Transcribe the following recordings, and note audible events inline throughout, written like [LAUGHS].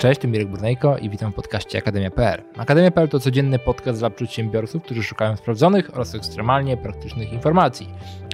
Cześć, tu Mirek Burnejko i witam w podcaście Akademia.pl. Akademia.pl to codzienny podcast dla przedsiębiorców, którzy szukają sprawdzonych oraz ekstremalnie praktycznych informacji.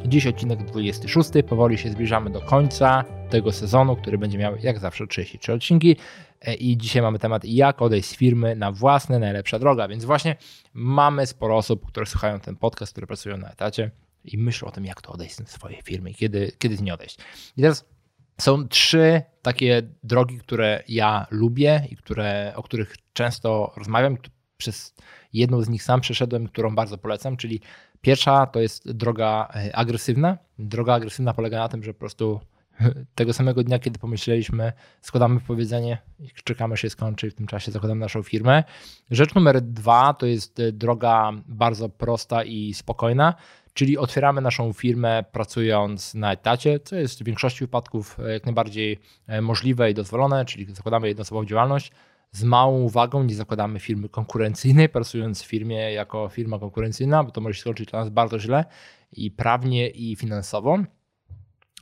Dziś odcinek 26. Powoli się zbliżamy do końca tego sezonu, który będzie miał jak zawsze 33 odcinki. E, I dzisiaj mamy temat, jak odejść z firmy na własne, najlepsza droga. Więc właśnie mamy sporo osób, które słuchają ten podcast, które pracują na etacie i myślą o tym, jak to odejść z swojej firmy, kiedy, kiedy z niej odejść. I teraz są trzy takie drogi, które ja lubię i które, o których często rozmawiam. Przez jedną z nich sam przeszedłem, którą bardzo polecam, czyli pierwsza to jest droga e, agresywna. Droga agresywna polega na tym, że po prostu [LAUGHS] tego samego dnia, kiedy pomyśleliśmy, składamy powiedzenie czekamy, się skończy w tym czasie zakładamy naszą firmę. Rzecz numer dwa to jest e, droga bardzo prosta i spokojna, czyli otwieramy naszą firmę pracując na etacie, co jest w większości wypadków e, jak najbardziej e, możliwe i dozwolone, czyli zakładamy jednoosobową działalność. Z małą uwagą nie zakładamy firmy konkurencyjnej, pracując w firmie jako firma konkurencyjna, bo to może się skończyć dla nas bardzo źle i prawnie, i finansowo.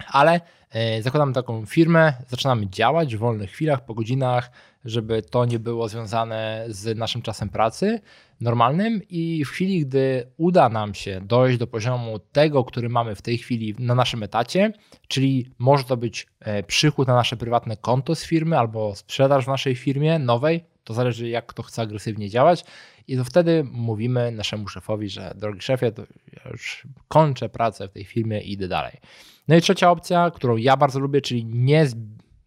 Ale zakładamy taką firmę, zaczynamy działać w wolnych chwilach, po godzinach, żeby to nie było związane z naszym czasem pracy normalnym. I w chwili, gdy uda nam się dojść do poziomu tego, który mamy w tej chwili na naszym etacie, czyli może to być e, przychód na nasze prywatne konto z firmy albo sprzedaż w naszej firmie nowej, to zależy jak kto chce agresywnie działać. I to wtedy mówimy naszemu szefowi, że drogi szefie, już kończę pracę w tej firmie i idę dalej. No i trzecia opcja, którą ja bardzo lubię, czyli nie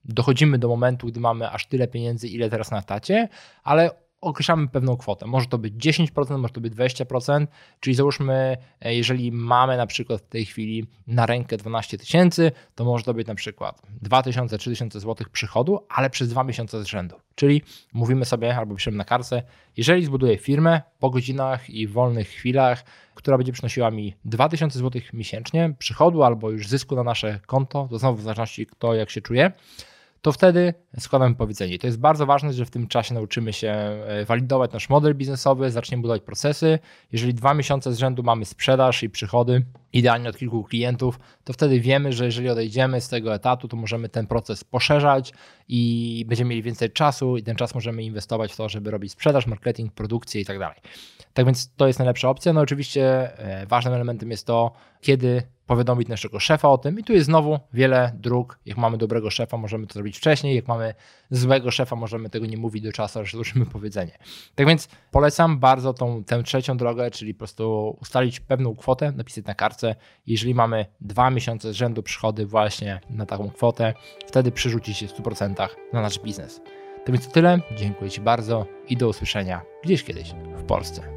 dochodzimy do momentu, gdy mamy aż tyle pieniędzy, ile teraz na tacie, ale określamy pewną kwotę. Może to być 10%, może to być 20%, czyli załóżmy, e, jeżeli mamy na przykład w tej chwili na rękę 12 tysięcy, to może to być na przykład 2000, 3000 zł przychodu, ale przez dwa miesiące z rzędu. Czyli mówimy sobie albo piszemy na kartce, jeżeli zbuduję firmę po godzinach i wolnych chwilach, która będzie przynosiła mi 2000 zł miesięcznie przychodu albo już zysku na nasze konto, to znowu w zależności kto jak się czuje, to wtedy składamy powiedzenie. To jest bardzo ważne, że w tym czasie nauczymy się e, walidować nasz model biznesowy, zaczniemy budować procesy. Jeżeli dwa miesiące z rzędu mamy sprzedaż i przychody, idealnie od kilku klientów, to wtedy wiemy, że jeżeli odejdziemy z tego etatu, to możemy ten proces poszerzać i będziemy mieli więcej czasu i ten czas możemy inwestować w to, żeby robić sprzedaż, marketing, produkcję i tak dalej. Tak więc to jest najlepsza opcja. No oczywiście e, ważnym elementem jest to, kiedy powiadomić naszego szefa o tym. I tu jest znowu wiele dróg. Jak mamy dobrego szefa, możemy to zrobić wcześniej. Jak mamy złego szefa, możemy tego nie mówić do czasu, aż złożymy powiedzenie. Tak więc polecam bardzo tą, tę trzecią drogę, czyli po prostu ustalić pewną kwotę, napisać na kartce. Jeżeli mamy dwa miesiące z rzędu przychody właśnie na taką kwotę, wtedy przerzucić się w 100% na nasz biznes. Tak więc to tyle. Dziękuję Ci bardzo i do usłyszenia gdzieś kiedyś w Polsce.